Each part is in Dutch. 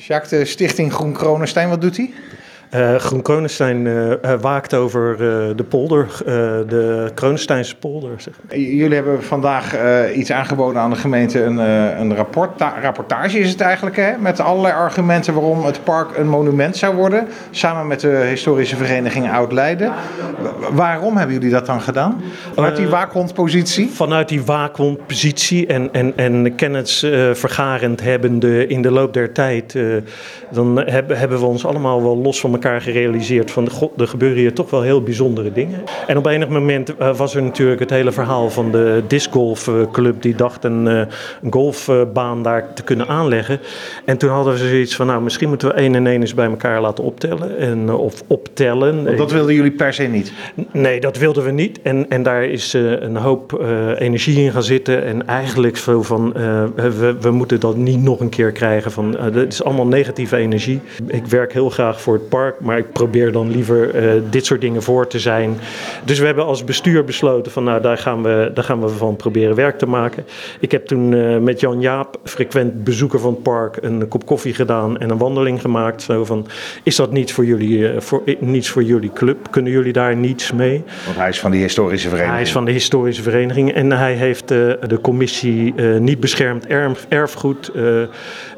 Jacques, de stichting Groen Kronenstein, wat doet hij? Uh, Groen Kronenstein uh, waakt over uh, de polder, de Kronensteinse polder. Zeg. Jullie hebben vandaag iets aangeboden aan de gemeente, een, een rapport, rapportage is het eigenlijk, hè? met allerlei argumenten waarom het park een monument zou worden, samen met de historische vereniging Oud-Leiden. Waarom hebben jullie dat dan gedaan? Vanuit die waakhondpositie? Vanuit die waakhondpositie en, en, en kennis vergarend hebbende in de loop der tijd, dan hebben, hebben we ons allemaal wel los van elkaar gerealiseerd van god, er gebeuren hier toch wel heel bijzondere dingen. En op enig moment uh, was er natuurlijk het hele verhaal van de discgolfclub die dacht een, een golfbaan daar te kunnen aanleggen. En toen hadden we zoiets van nou misschien moeten we één en één eens bij elkaar laten optellen en, uh, of optellen. Want dat wilden jullie per se niet? Nee, dat wilden we niet. En, en daar is een hoop energie in gaan zitten en eigenlijk zo van we, we moeten dat niet nog een keer krijgen van het is allemaal negatieve energie. Ik werk heel graag voor het park maar ik probeer dan liever uh, dit soort dingen voor te zijn. Dus we hebben als bestuur besloten van nou, daar gaan we, daar gaan we van proberen werk te maken. Ik heb toen uh, met Jan Jaap, frequent bezoeker van het park, een kop koffie gedaan en een wandeling gemaakt. Zo van, is dat niets voor jullie, uh, voor, niets voor jullie club? Kunnen jullie daar niets mee? Want hij is van de historische vereniging. Hij is van de historische vereniging en hij heeft de commissie niet beschermd erf, erfgoed,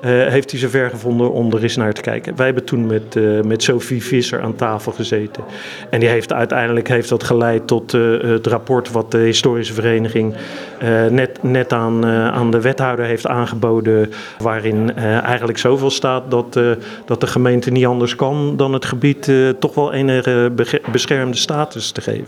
heeft hij zover gevonden om er eens naar te kijken. Wij hebben toen met, met Sophie Visser aan tafel gezeten. En die heeft uiteindelijk heeft dat geleid tot uh, het rapport wat de historische vereniging uh, net, net aan, uh, aan de wethouder heeft aangeboden. Waarin eigenlijk zoveel staat dat, dat de gemeente niet anders kan dan het gebied toch wel enige beschermde status te geven.